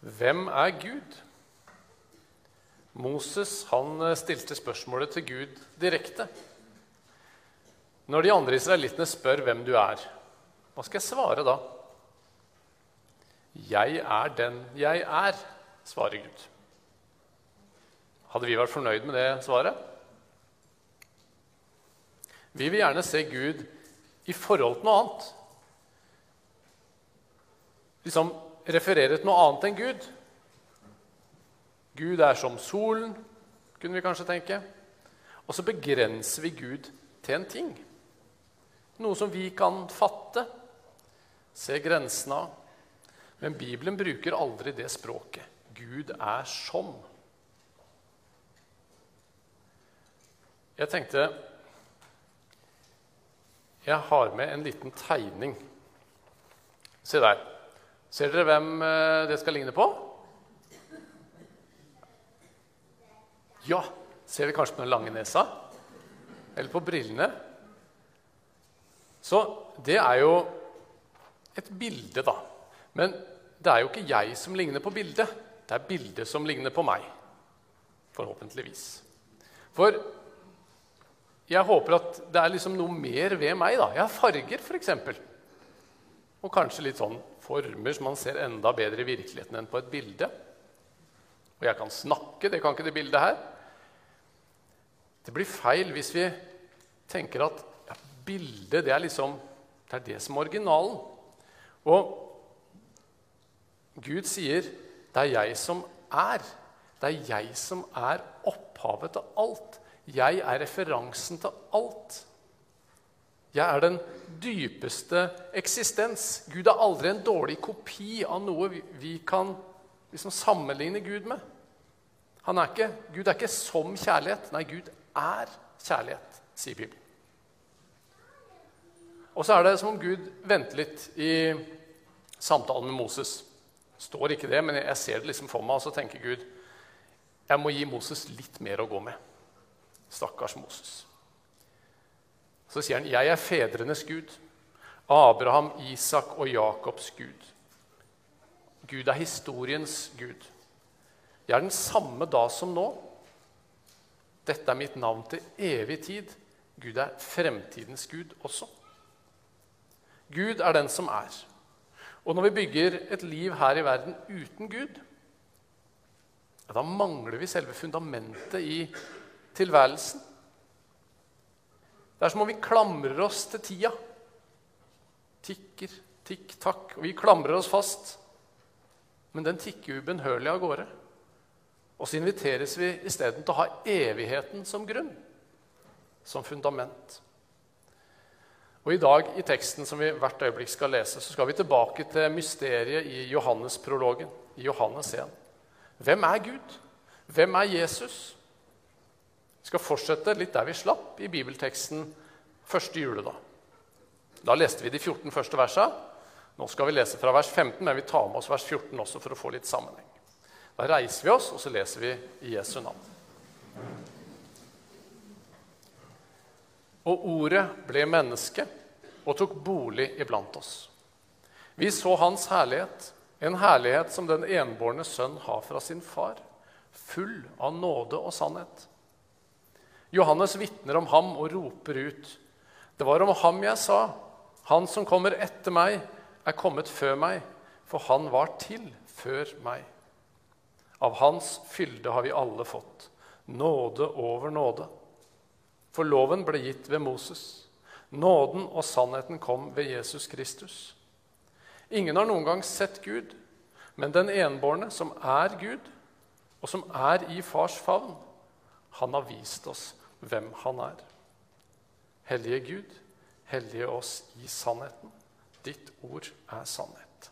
Hvem er Gud? Moses han eh, stilte spørsmålet til Gud direkte. Når de andre israelittene spør hvem du er, hva skal jeg svare da? Jeg er den jeg er, svarer Gud. Hadde vi vært fornøyd med det svaret? Vi vil gjerne se Gud i forhold til noe annet. Liksom referere til noe annet enn Gud. Gud er som solen, kunne vi kanskje tenke. Og så begrenser vi Gud til en ting. Noe som vi kan fatte, se grensene av. Men Bibelen bruker aldri det språket. Gud er som. Jeg tenkte Jeg har med en liten tegning. Se der. Ser dere hvem eh, det skal ligne på? Ja. Ser vi kanskje på den lange nesa? Eller på brillene? Så det er jo et bilde, da. Men det er jo ikke jeg som ligner på bildet. Det er bildet som ligner på meg. Forhåpentligvis. For jeg håper at det er liksom noe mer ved meg. da. Jeg har farger, f.eks. Og kanskje litt sånn former som man ser enda bedre i virkeligheten enn på et bilde. Og jeg kan snakke, det kan ikke det bildet her. Det blir feil hvis vi tenker at ja, bildet det er liksom det er det som er originalen. Og Gud sier det er jeg som er. Det er jeg som er opphavet til alt. Jeg er referansen til alt. Jeg er den dypeste eksistens. Gud er aldri en dårlig kopi av noe vi, kan liksom sammenligne Gud med. Er ikke, Gud er ikke som kjærlighet. Nei, Gud er kjærlighet, sier Bibelen. Og så er det som om Gud venter litt i samtalen med Moses. står ikke det, men jeg ser det liksom for meg, og så tenker Gud jeg må gi Moses litt mer å gå med. Stakkars Moses. Så sier han, 'Jeg er fedrenes Gud, Abraham, Isak og Jakobs Gud.' Gud er historiens Gud. Jeg er den samme da som nå. Dette er mitt navn til evig tid. Gud er fremtidens Gud også. Gud er den som er. Og når vi bygger et liv her i verden uten Gud, da mangler vi selve fundamentet i tilværelsen. Det er som om vi klamrer oss til tida. Tikker, tikk, takk. Og vi klamrer oss fast. Men den tikker ubønnhørlig av gårde. Og så inviteres vi isteden til å ha evigheten som grunn, som fundament. Og I dag i teksten som vi hvert øyeblikk skal lese, så skal vi tilbake til mysteriet i Johannes-prologen. i Johannes 1. Hvem er Gud? Hvem er Jesus? Vi skal fortsette litt der vi slapp i bibelteksten første juledag. Da leste vi de 14 første versa. Nå skal vi lese fra vers 15, men vi tar med oss vers 14 også for å få litt sammenheng. Da reiser vi oss, og så leser vi i Jesu navn. Og ordet ble menneske og tok bolig iblant oss. Vi så hans herlighet, en herlighet som den enbårne sønn har fra sin far, full av nåde og sannhet. Johannes vitner om ham og roper ut. Det var om ham jeg sa, han som kommer etter meg, er kommet før meg, for han var til før meg. Av hans fylde har vi alle fått, nåde over nåde. For loven ble gitt ved Moses. Nåden og sannheten kom ved Jesus Kristus. Ingen har noen gang sett Gud, men den enbårne, som er Gud, og som er i fars favn, han har vist oss hvem han er. Hellige Gud, hellige oss i sannheten. Ditt ord er sannhet.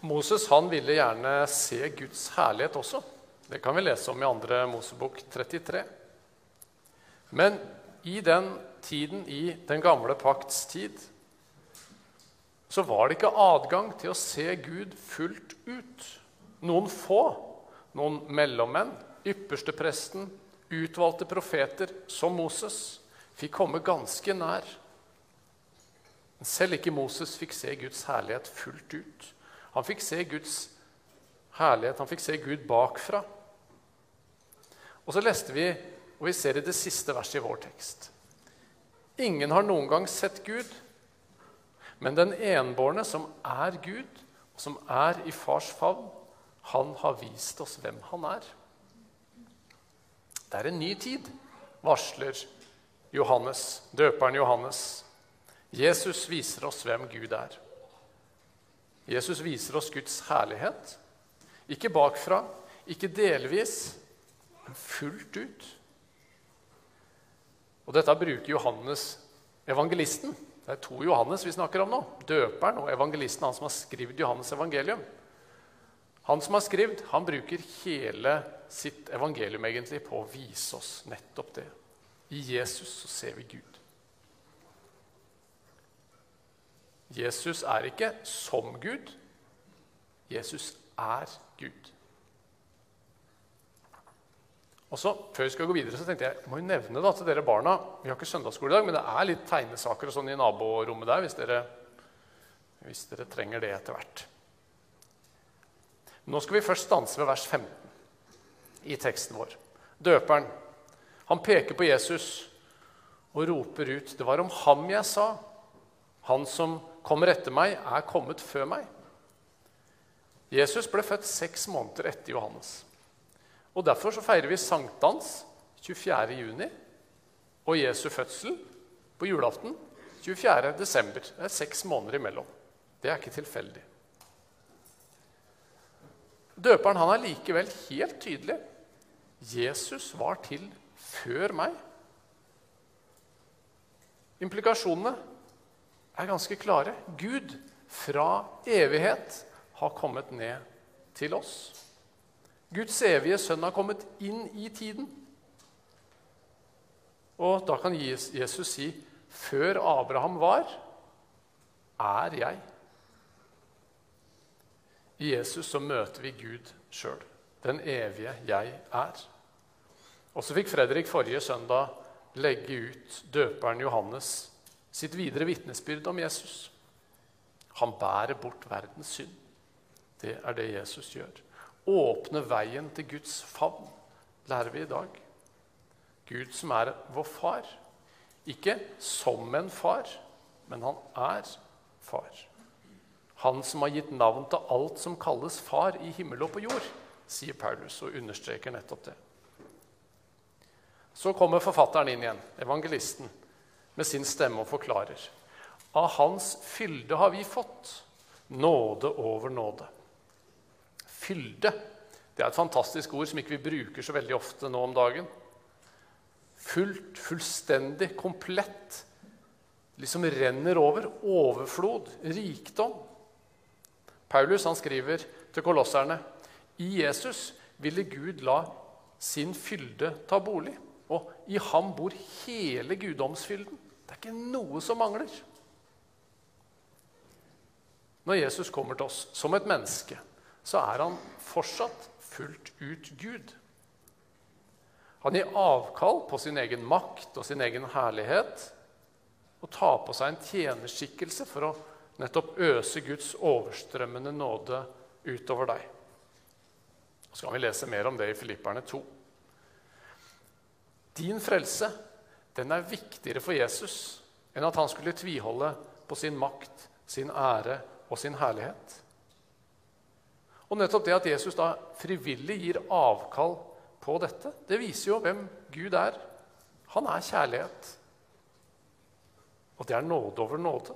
Moses han ville gjerne se Guds herlighet også. Det kan vi lese om i 2. Mosebok 33. Men i den tiden, i den gamle pakts tid, så var det ikke adgang til å se Gud fullt ut. Noen få, noen mellommenn, ypperste presten, utvalgte profeter som Moses, fikk komme ganske nær. Men selv ikke Moses fikk se Guds herlighet fullt ut. Han fikk se Guds herlighet, han fikk se Gud bakfra. Og så leste vi, og vi ser i det siste verset i vår tekst Ingen har noen gang sett Gud, men den enbårne som er Gud, og som er i fars favn, han har vist oss hvem han er. Det er en ny tid, varsler Johannes, døperen Johannes. Jesus viser oss hvem Gud er. Jesus viser oss Guds herlighet. Ikke bakfra, ikke delvis, men fullt ut. Og dette bruker Johannes, evangelisten. Det er to Johannes vi snakker om nå. Døperen og evangelisten, han som har skrevet Johannes' evangelium. Han som har skrevet, han bruker hele sitt evangelium egentlig på å vise oss nettopp det. I Jesus så ser vi Gud. Jesus er ikke som Gud. Jesus er Gud. Og så, Før vi skal gå videre, så tenkte jeg jeg må jo nevne da, til dere barna Vi har ikke søndagsskole i dag, men det er litt tegnesaker og sånn i naborommet der hvis dere, hvis dere trenger det etter hvert. Nå skal vi først stanse ved vers 15 i teksten vår. Døperen han peker på Jesus og roper ut, 'Det var om ham jeg sa.' 'Han som kommer etter meg, er kommet før meg.' Jesus ble født seks måneder etter Johannes. Og Derfor så feirer vi sankthans 24. juni og Jesu fødsel på julaften 24. desember. Det er seks måneder imellom. Det er ikke tilfeldig. Døperen han er likevel helt tydelig. Jesus var til før meg. Implikasjonene er ganske klare. Gud fra evighet har kommet ned til oss. Guds evige sønn har kommet inn i tiden. Og da kan Jesus si, 'Før Abraham var, er jeg'. I Jesus så møter vi Gud sjøl, den evige jeg er. Og så fikk Fredrik forrige søndag legge ut døperen Johannes sitt videre vitnesbyrd om Jesus. Han bærer bort verdens synd. Det er det Jesus gjør. Åpne veien til Guds favn, lærer vi i dag. Gud som er vår far. Ikke som en far, men han er far. Han som har gitt navn til alt som kalles far i himmel og på jord, sier Paulus og understreker nettopp det. Så kommer forfatteren inn igjen, evangelisten, med sin stemme og forklarer. Av Hans fylde har vi fått nåde over nåde. Fylde det er et fantastisk ord som ikke vi bruker så veldig ofte nå om dagen. Fullt, fullstendig, komplett. Liksom renner over. Overflod, rikdom. Paulus han skriver til kolosserne i Jesus ville Gud la sin fylde ta bolig. Og i ham bor hele guddomsfylden. Det er ikke noe som mangler. Når Jesus kommer til oss som et menneske, så er han fortsatt fullt ut Gud. Han gir avkall på sin egen makt og sin egen herlighet og tar på seg en tjenerskikkelse for å nettopp øse Guds overstrømmende nåde utover deg. Så kan vi lese mer om det i Filipperne 2. Din frelse den er viktigere for Jesus enn at han skulle tviholde på sin makt, sin ære og sin herlighet. Og nettopp det at Jesus da frivillig gir avkall på dette, det viser jo hvem Gud er. Han er kjærlighet. Og det er nåde over nåde.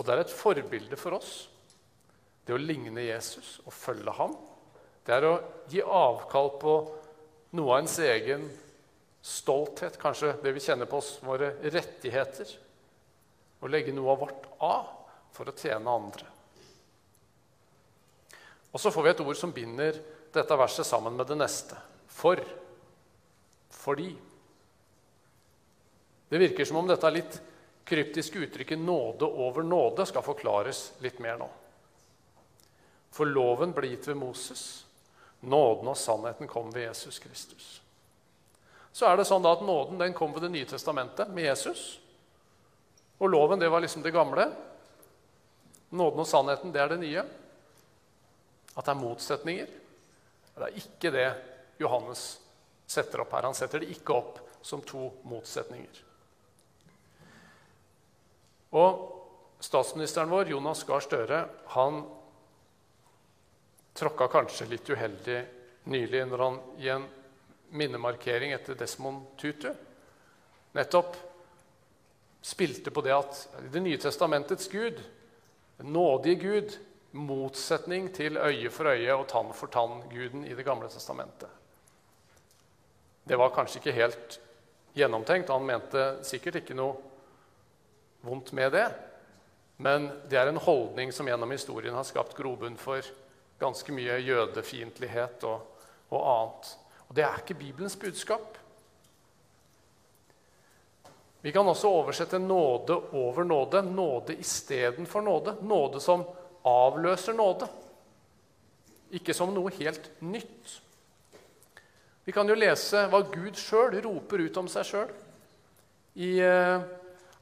Og det er et forbilde for oss. Det å ligne Jesus og følge ham, det er å gi avkall på noe av ens egen stolthet, kanskje det vi kjenner på oss, våre rettigheter. Og legge noe av vårt av for å tjene andre. Og så får vi et ord som binder dette verset sammen med det neste. For. Fordi. Det virker som om dette er litt kryptiske uttrykket 'nåde over nåde' skal forklares litt mer nå. For loven ble gitt ved Moses. Nåden og sannheten kom ved Jesus Kristus. Så er det sånn at Nåden den kom ved Det nye testamentet med Jesus. Og loven, det var liksom det gamle. Nåden og sannheten, det er det nye. At det er motsetninger. Det er ikke det Johannes setter opp her. Han setter det ikke opp som to motsetninger. Og statsministeren vår, Jonas Gahr Støre, han tråkka kanskje litt uheldig nylig når han i en minnemarkering etter Desmond Tutu nettopp spilte på det at Det nye testamentets Gud, nådige Gud, motsetning til øye for øye og tann for tann-guden i Det gamle testamentet. Det var kanskje ikke helt gjennomtenkt. Han mente sikkert ikke noe vondt med det. Men det er en holdning som gjennom historien har skapt grobunn for ganske mye jødefiendtlighet og, og annet. Og det er ikke Bibelens budskap. Vi kan også oversette nåde over nåde, nåde istedenfor nåde. Nåde som avløser nåde, ikke som noe helt nytt. Vi kan jo lese hva Gud sjøl roper ut om seg sjøl i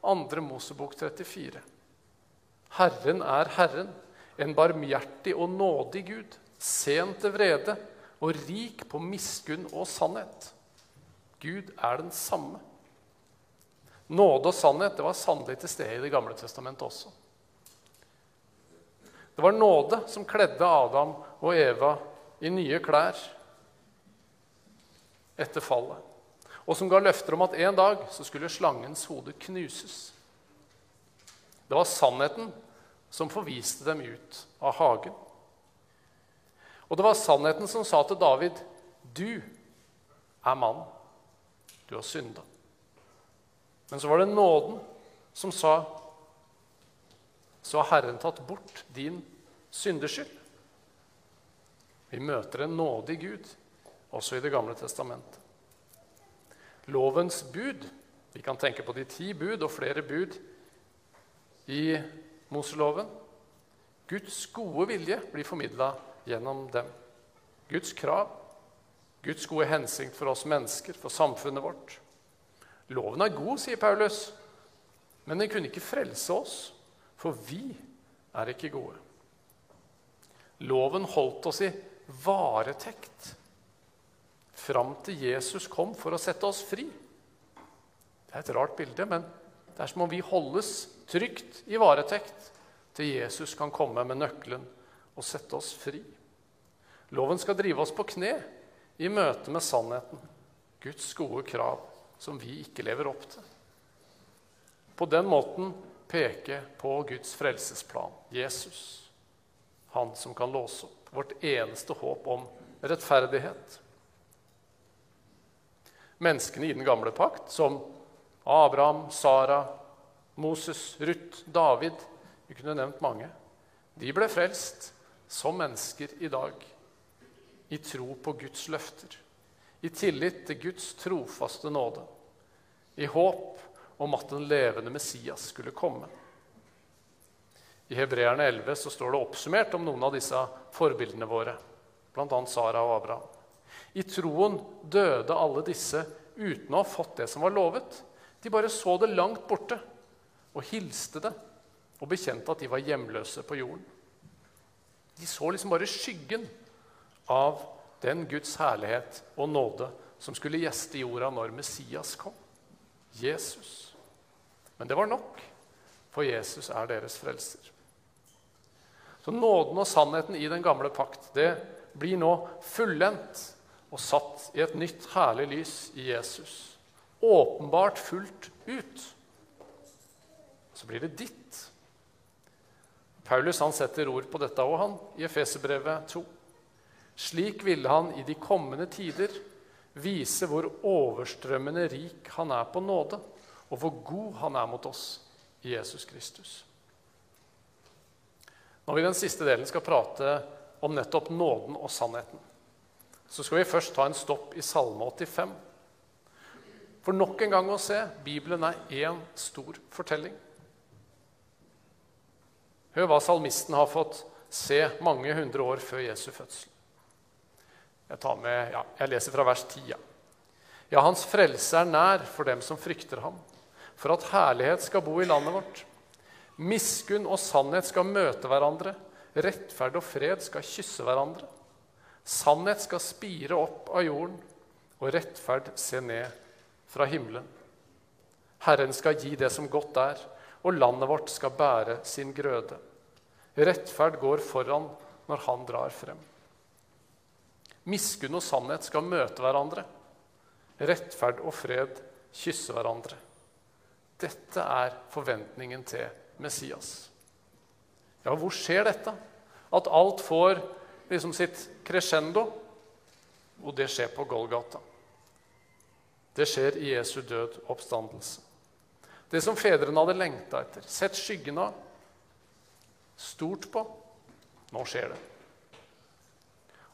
2. Eh, Mosebok 34. Herren er Herren, en barmhjertig og nådig Gud, sen til vrede og rik på miskunn og sannhet. Gud er den samme. Nåde og sannhet det var sannelig til stede i Det gamle testamentet også. Det var nåde som kledde Adam og Eva i nye klær etter fallet, og som ga løfter om at en dag så skulle slangens hode knuses. Det var sannheten som forviste dem ut av hagen. Og det var sannheten som sa til David, 'Du er mann. Du har synda.' Men så var det nåden som sa, 'Så har Herren tatt bort din syndeskyld.' Vi møter en nådig Gud også i Det gamle testamentet. Lovens bud Vi kan tenke på de ti bud og flere bud i Moseloven. Guds gode vilje blir formidla gjennom dem. Guds krav, Guds gode hensikt for oss mennesker, for samfunnet vårt. Loven er god, sier Paulus, men den kunne ikke frelse oss, for vi er ikke gode. Loven holdt oss i varetekt fram til Jesus kom for å sette oss fri. Det er et rart bilde, men det er som om vi holdes trygt i varetekt til Jesus kan komme med nøkkelen og sette oss fri. Loven skal drive oss på kne i møte med sannheten, Guds gode krav, som vi ikke lever opp til. På den måten peke på Guds frelsesplan, Jesus, han som kan låse opp vårt eneste håp om rettferdighet. Menneskene i den gamle pakt, som Abraham, Sara, Moses, Ruth, David Vi kunne nevnt mange. De ble frelst som mennesker i dag i tro på Guds løfter, i tillit til Guds trofaste nåde, i håp om at den levende Messias skulle komme. I Hebreerne 11 så står det oppsummert om noen av disse forbildene våre, bl.a. Sara og Abraham. I troen døde alle disse uten å ha fått det som var lovet. De bare så det langt borte og hilste det og bekjente at de var hjemløse på jorden. De så liksom bare skyggen av den Guds herlighet og nåde som skulle gjeste jorda når Messias kom. Jesus. Men det var nok, for Jesus er deres frelser. Så nåden og sannheten i den gamle pakt det blir nå fullendt og satt i et nytt, herlig lys i Jesus. Åpenbart fullt ut. Så blir det ditt. Paulus han setter ord på dette òg, i Efeserbrevet 2. Slik ville han i de kommende tider vise hvor overstrømmende rik han er på nåde, og hvor god han er mot oss i Jesus Kristus. Når vi i den siste delen skal prate om nettopp nåden og sannheten, så skal vi først ta en stopp i Salme 85. For nok en gang å se Bibelen er én stor fortelling. Hør hva salmisten har fått se mange hundre år før Jesu fødsel. Jeg, med, ja, jeg leser fra vers 10. Ja. ja, hans frelse er nær for dem som frykter ham. for at herlighet skal bo i landet vårt. Miskunn og sannhet skal møte hverandre. Rettferd og fred skal kysse hverandre. Sannhet skal spire opp av jorden, og rettferd se ned fra himmelen. Herren skal gi det som godt er, og landet vårt skal bære sin grøde. Rettferd går foran når han drar frem. Miskunn og sannhet skal møte hverandre. Rettferd og fred kysse hverandre. Dette er forventningen til Messias. Ja, hvor skjer dette? At alt får liksom sitt crescendo? Og det skjer på Golgata. Det skjer i Jesu død oppstandelse. Det som fedrene hadde lengta etter, sett skyggen av, stort på nå skjer det.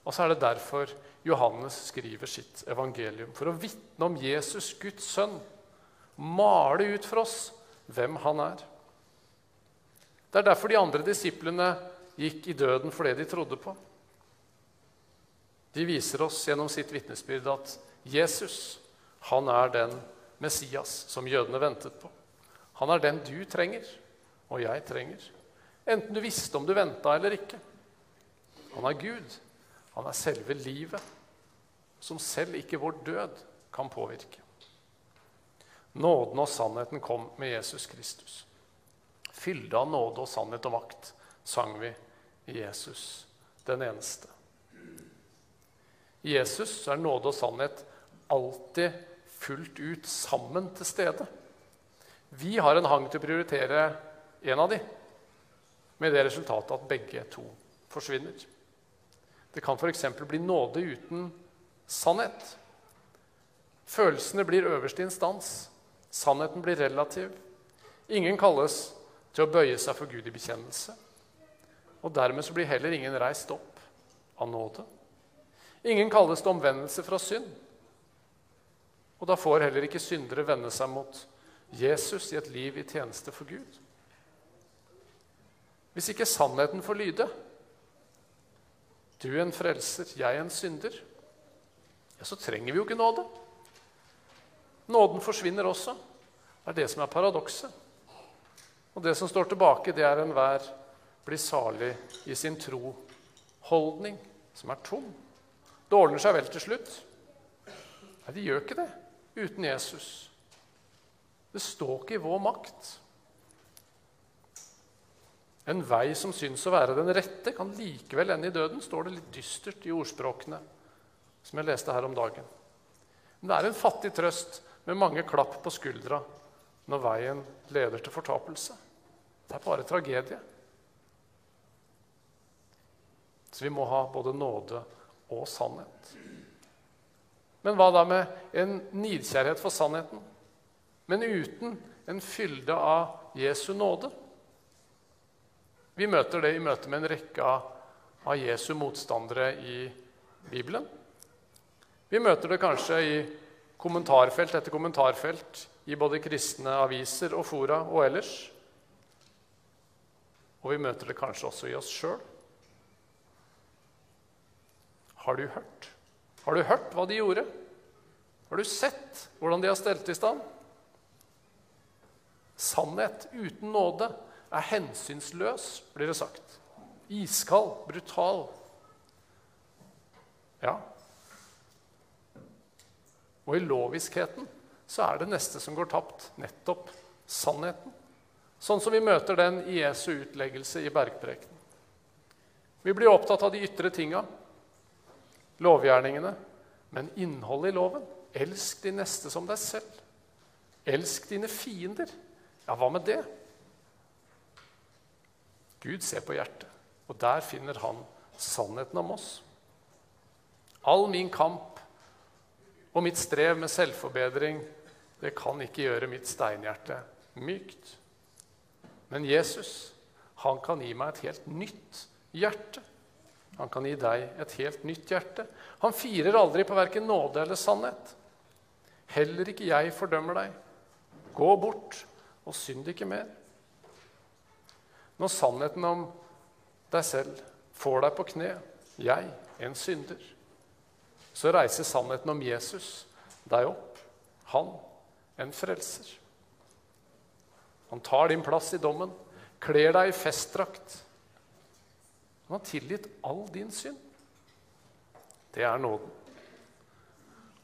Og så er det derfor Johannes skriver sitt evangelium. For å vitne om Jesus, Guds sønn. Male ut for oss hvem han er. Det er derfor de andre disiplene gikk i døden for det de trodde på. De viser oss gjennom sitt vitnesbyrd at Jesus, han er den Messias som jødene ventet på. Han er den du trenger, og jeg trenger. Enten du visste om du venta eller ikke. Han er Gud. Han er selve livet, som selv ikke vår død kan påvirke. Nåden og sannheten kom med Jesus Kristus. Fylde av nåde og sannhet og makt sang vi Jesus, den eneste. I Jesus er nåde og sannhet alltid fullt ut sammen til stede. Vi har en hang til å prioritere en av de, med det resultatet at begge to forsvinner. Det kan f.eks. bli nåde uten sannhet. Følelsene blir øverste instans. Sannheten blir relativ. Ingen kalles til å bøye seg for Gud i bekjennelse. Og dermed så blir heller ingen reist opp av nåde. Ingen kalles til omvendelse fra synd. Og da får heller ikke syndere vende seg mot Jesus i et liv i tjeneste for Gud. Hvis ikke sannheten får lyde, du en frelser, jeg en synder, ja, så trenger vi jo ikke nåde. Nåden forsvinner også. Det er det som er paradokset. Og det som står tilbake, det er enhver blir salig i sin tro-holdning, som er tom. Det ordner seg vel til slutt. Nei, det gjør ikke det uten Jesus. Det står ikke i vår makt. En vei som syns å være den rette, kan likevel ende i døden, står det litt dystert i ordspråkene som jeg leste her om dagen. Men det er en fattig trøst med mange klapp på skuldra når veien leder til fortapelse. Det er bare tragedie. Så vi må ha både nåde og sannhet. Men hva da med en nidkjærhet for sannheten, men uten en fylde av Jesu nåde? Vi møter det i møte med en rekke av Jesu motstandere i Bibelen. Vi møter det kanskje i kommentarfelt etter kommentarfelt i både kristne aviser og fora og ellers. Og vi møter det kanskje også i oss sjøl. Har du hørt? Har du hørt hva de gjorde? Har du sett hvordan de har stelt i stand? Sannhet uten nåde er hensynsløs, blir det sagt. Iskald, brutal. Ja. Og i loviskheten så er det neste som går tapt, nettopp sannheten. Sånn som vi møter den i Jesu utleggelse i bergprekenen. Vi blir opptatt av de ytre tinga, lovgjerningene, men innholdet i loven. Elsk de neste som deg selv. Elsk dine fiender. Ja, hva med det? Gud ser på hjertet, og der finner han sannheten om oss. All min kamp og mitt strev med selvforbedring det kan ikke gjøre mitt steinhjerte mykt. Men Jesus, han kan gi meg et helt nytt hjerte. Han kan gi deg et helt nytt hjerte. Han firer aldri på verken nåde eller sannhet. Heller ikke jeg fordømmer deg. Gå bort og synd ikke mer. Når sannheten om deg selv får deg på kne, jeg, en synder, så reiser sannheten om Jesus deg opp, han, en frelser. Han tar din plass i dommen, kler deg i festdrakt. Han har tilgitt all din synd. Det er nåden.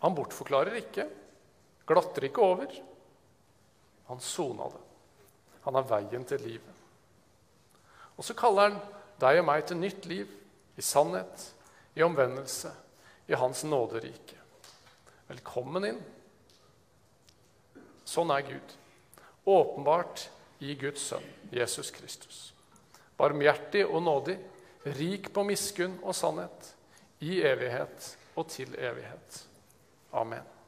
Han bortforklarer ikke, glatter ikke over. Han sona det. Han er veien til livet. Og så kaller han deg og meg til nytt liv, i sannhet, i omvendelse, i Hans nåderike. Velkommen inn. Sånn er Gud. Åpenbart i Guds sønn, Jesus Kristus. Barmhjertig og nådig, rik på miskunn og sannhet, i evighet og til evighet. Amen.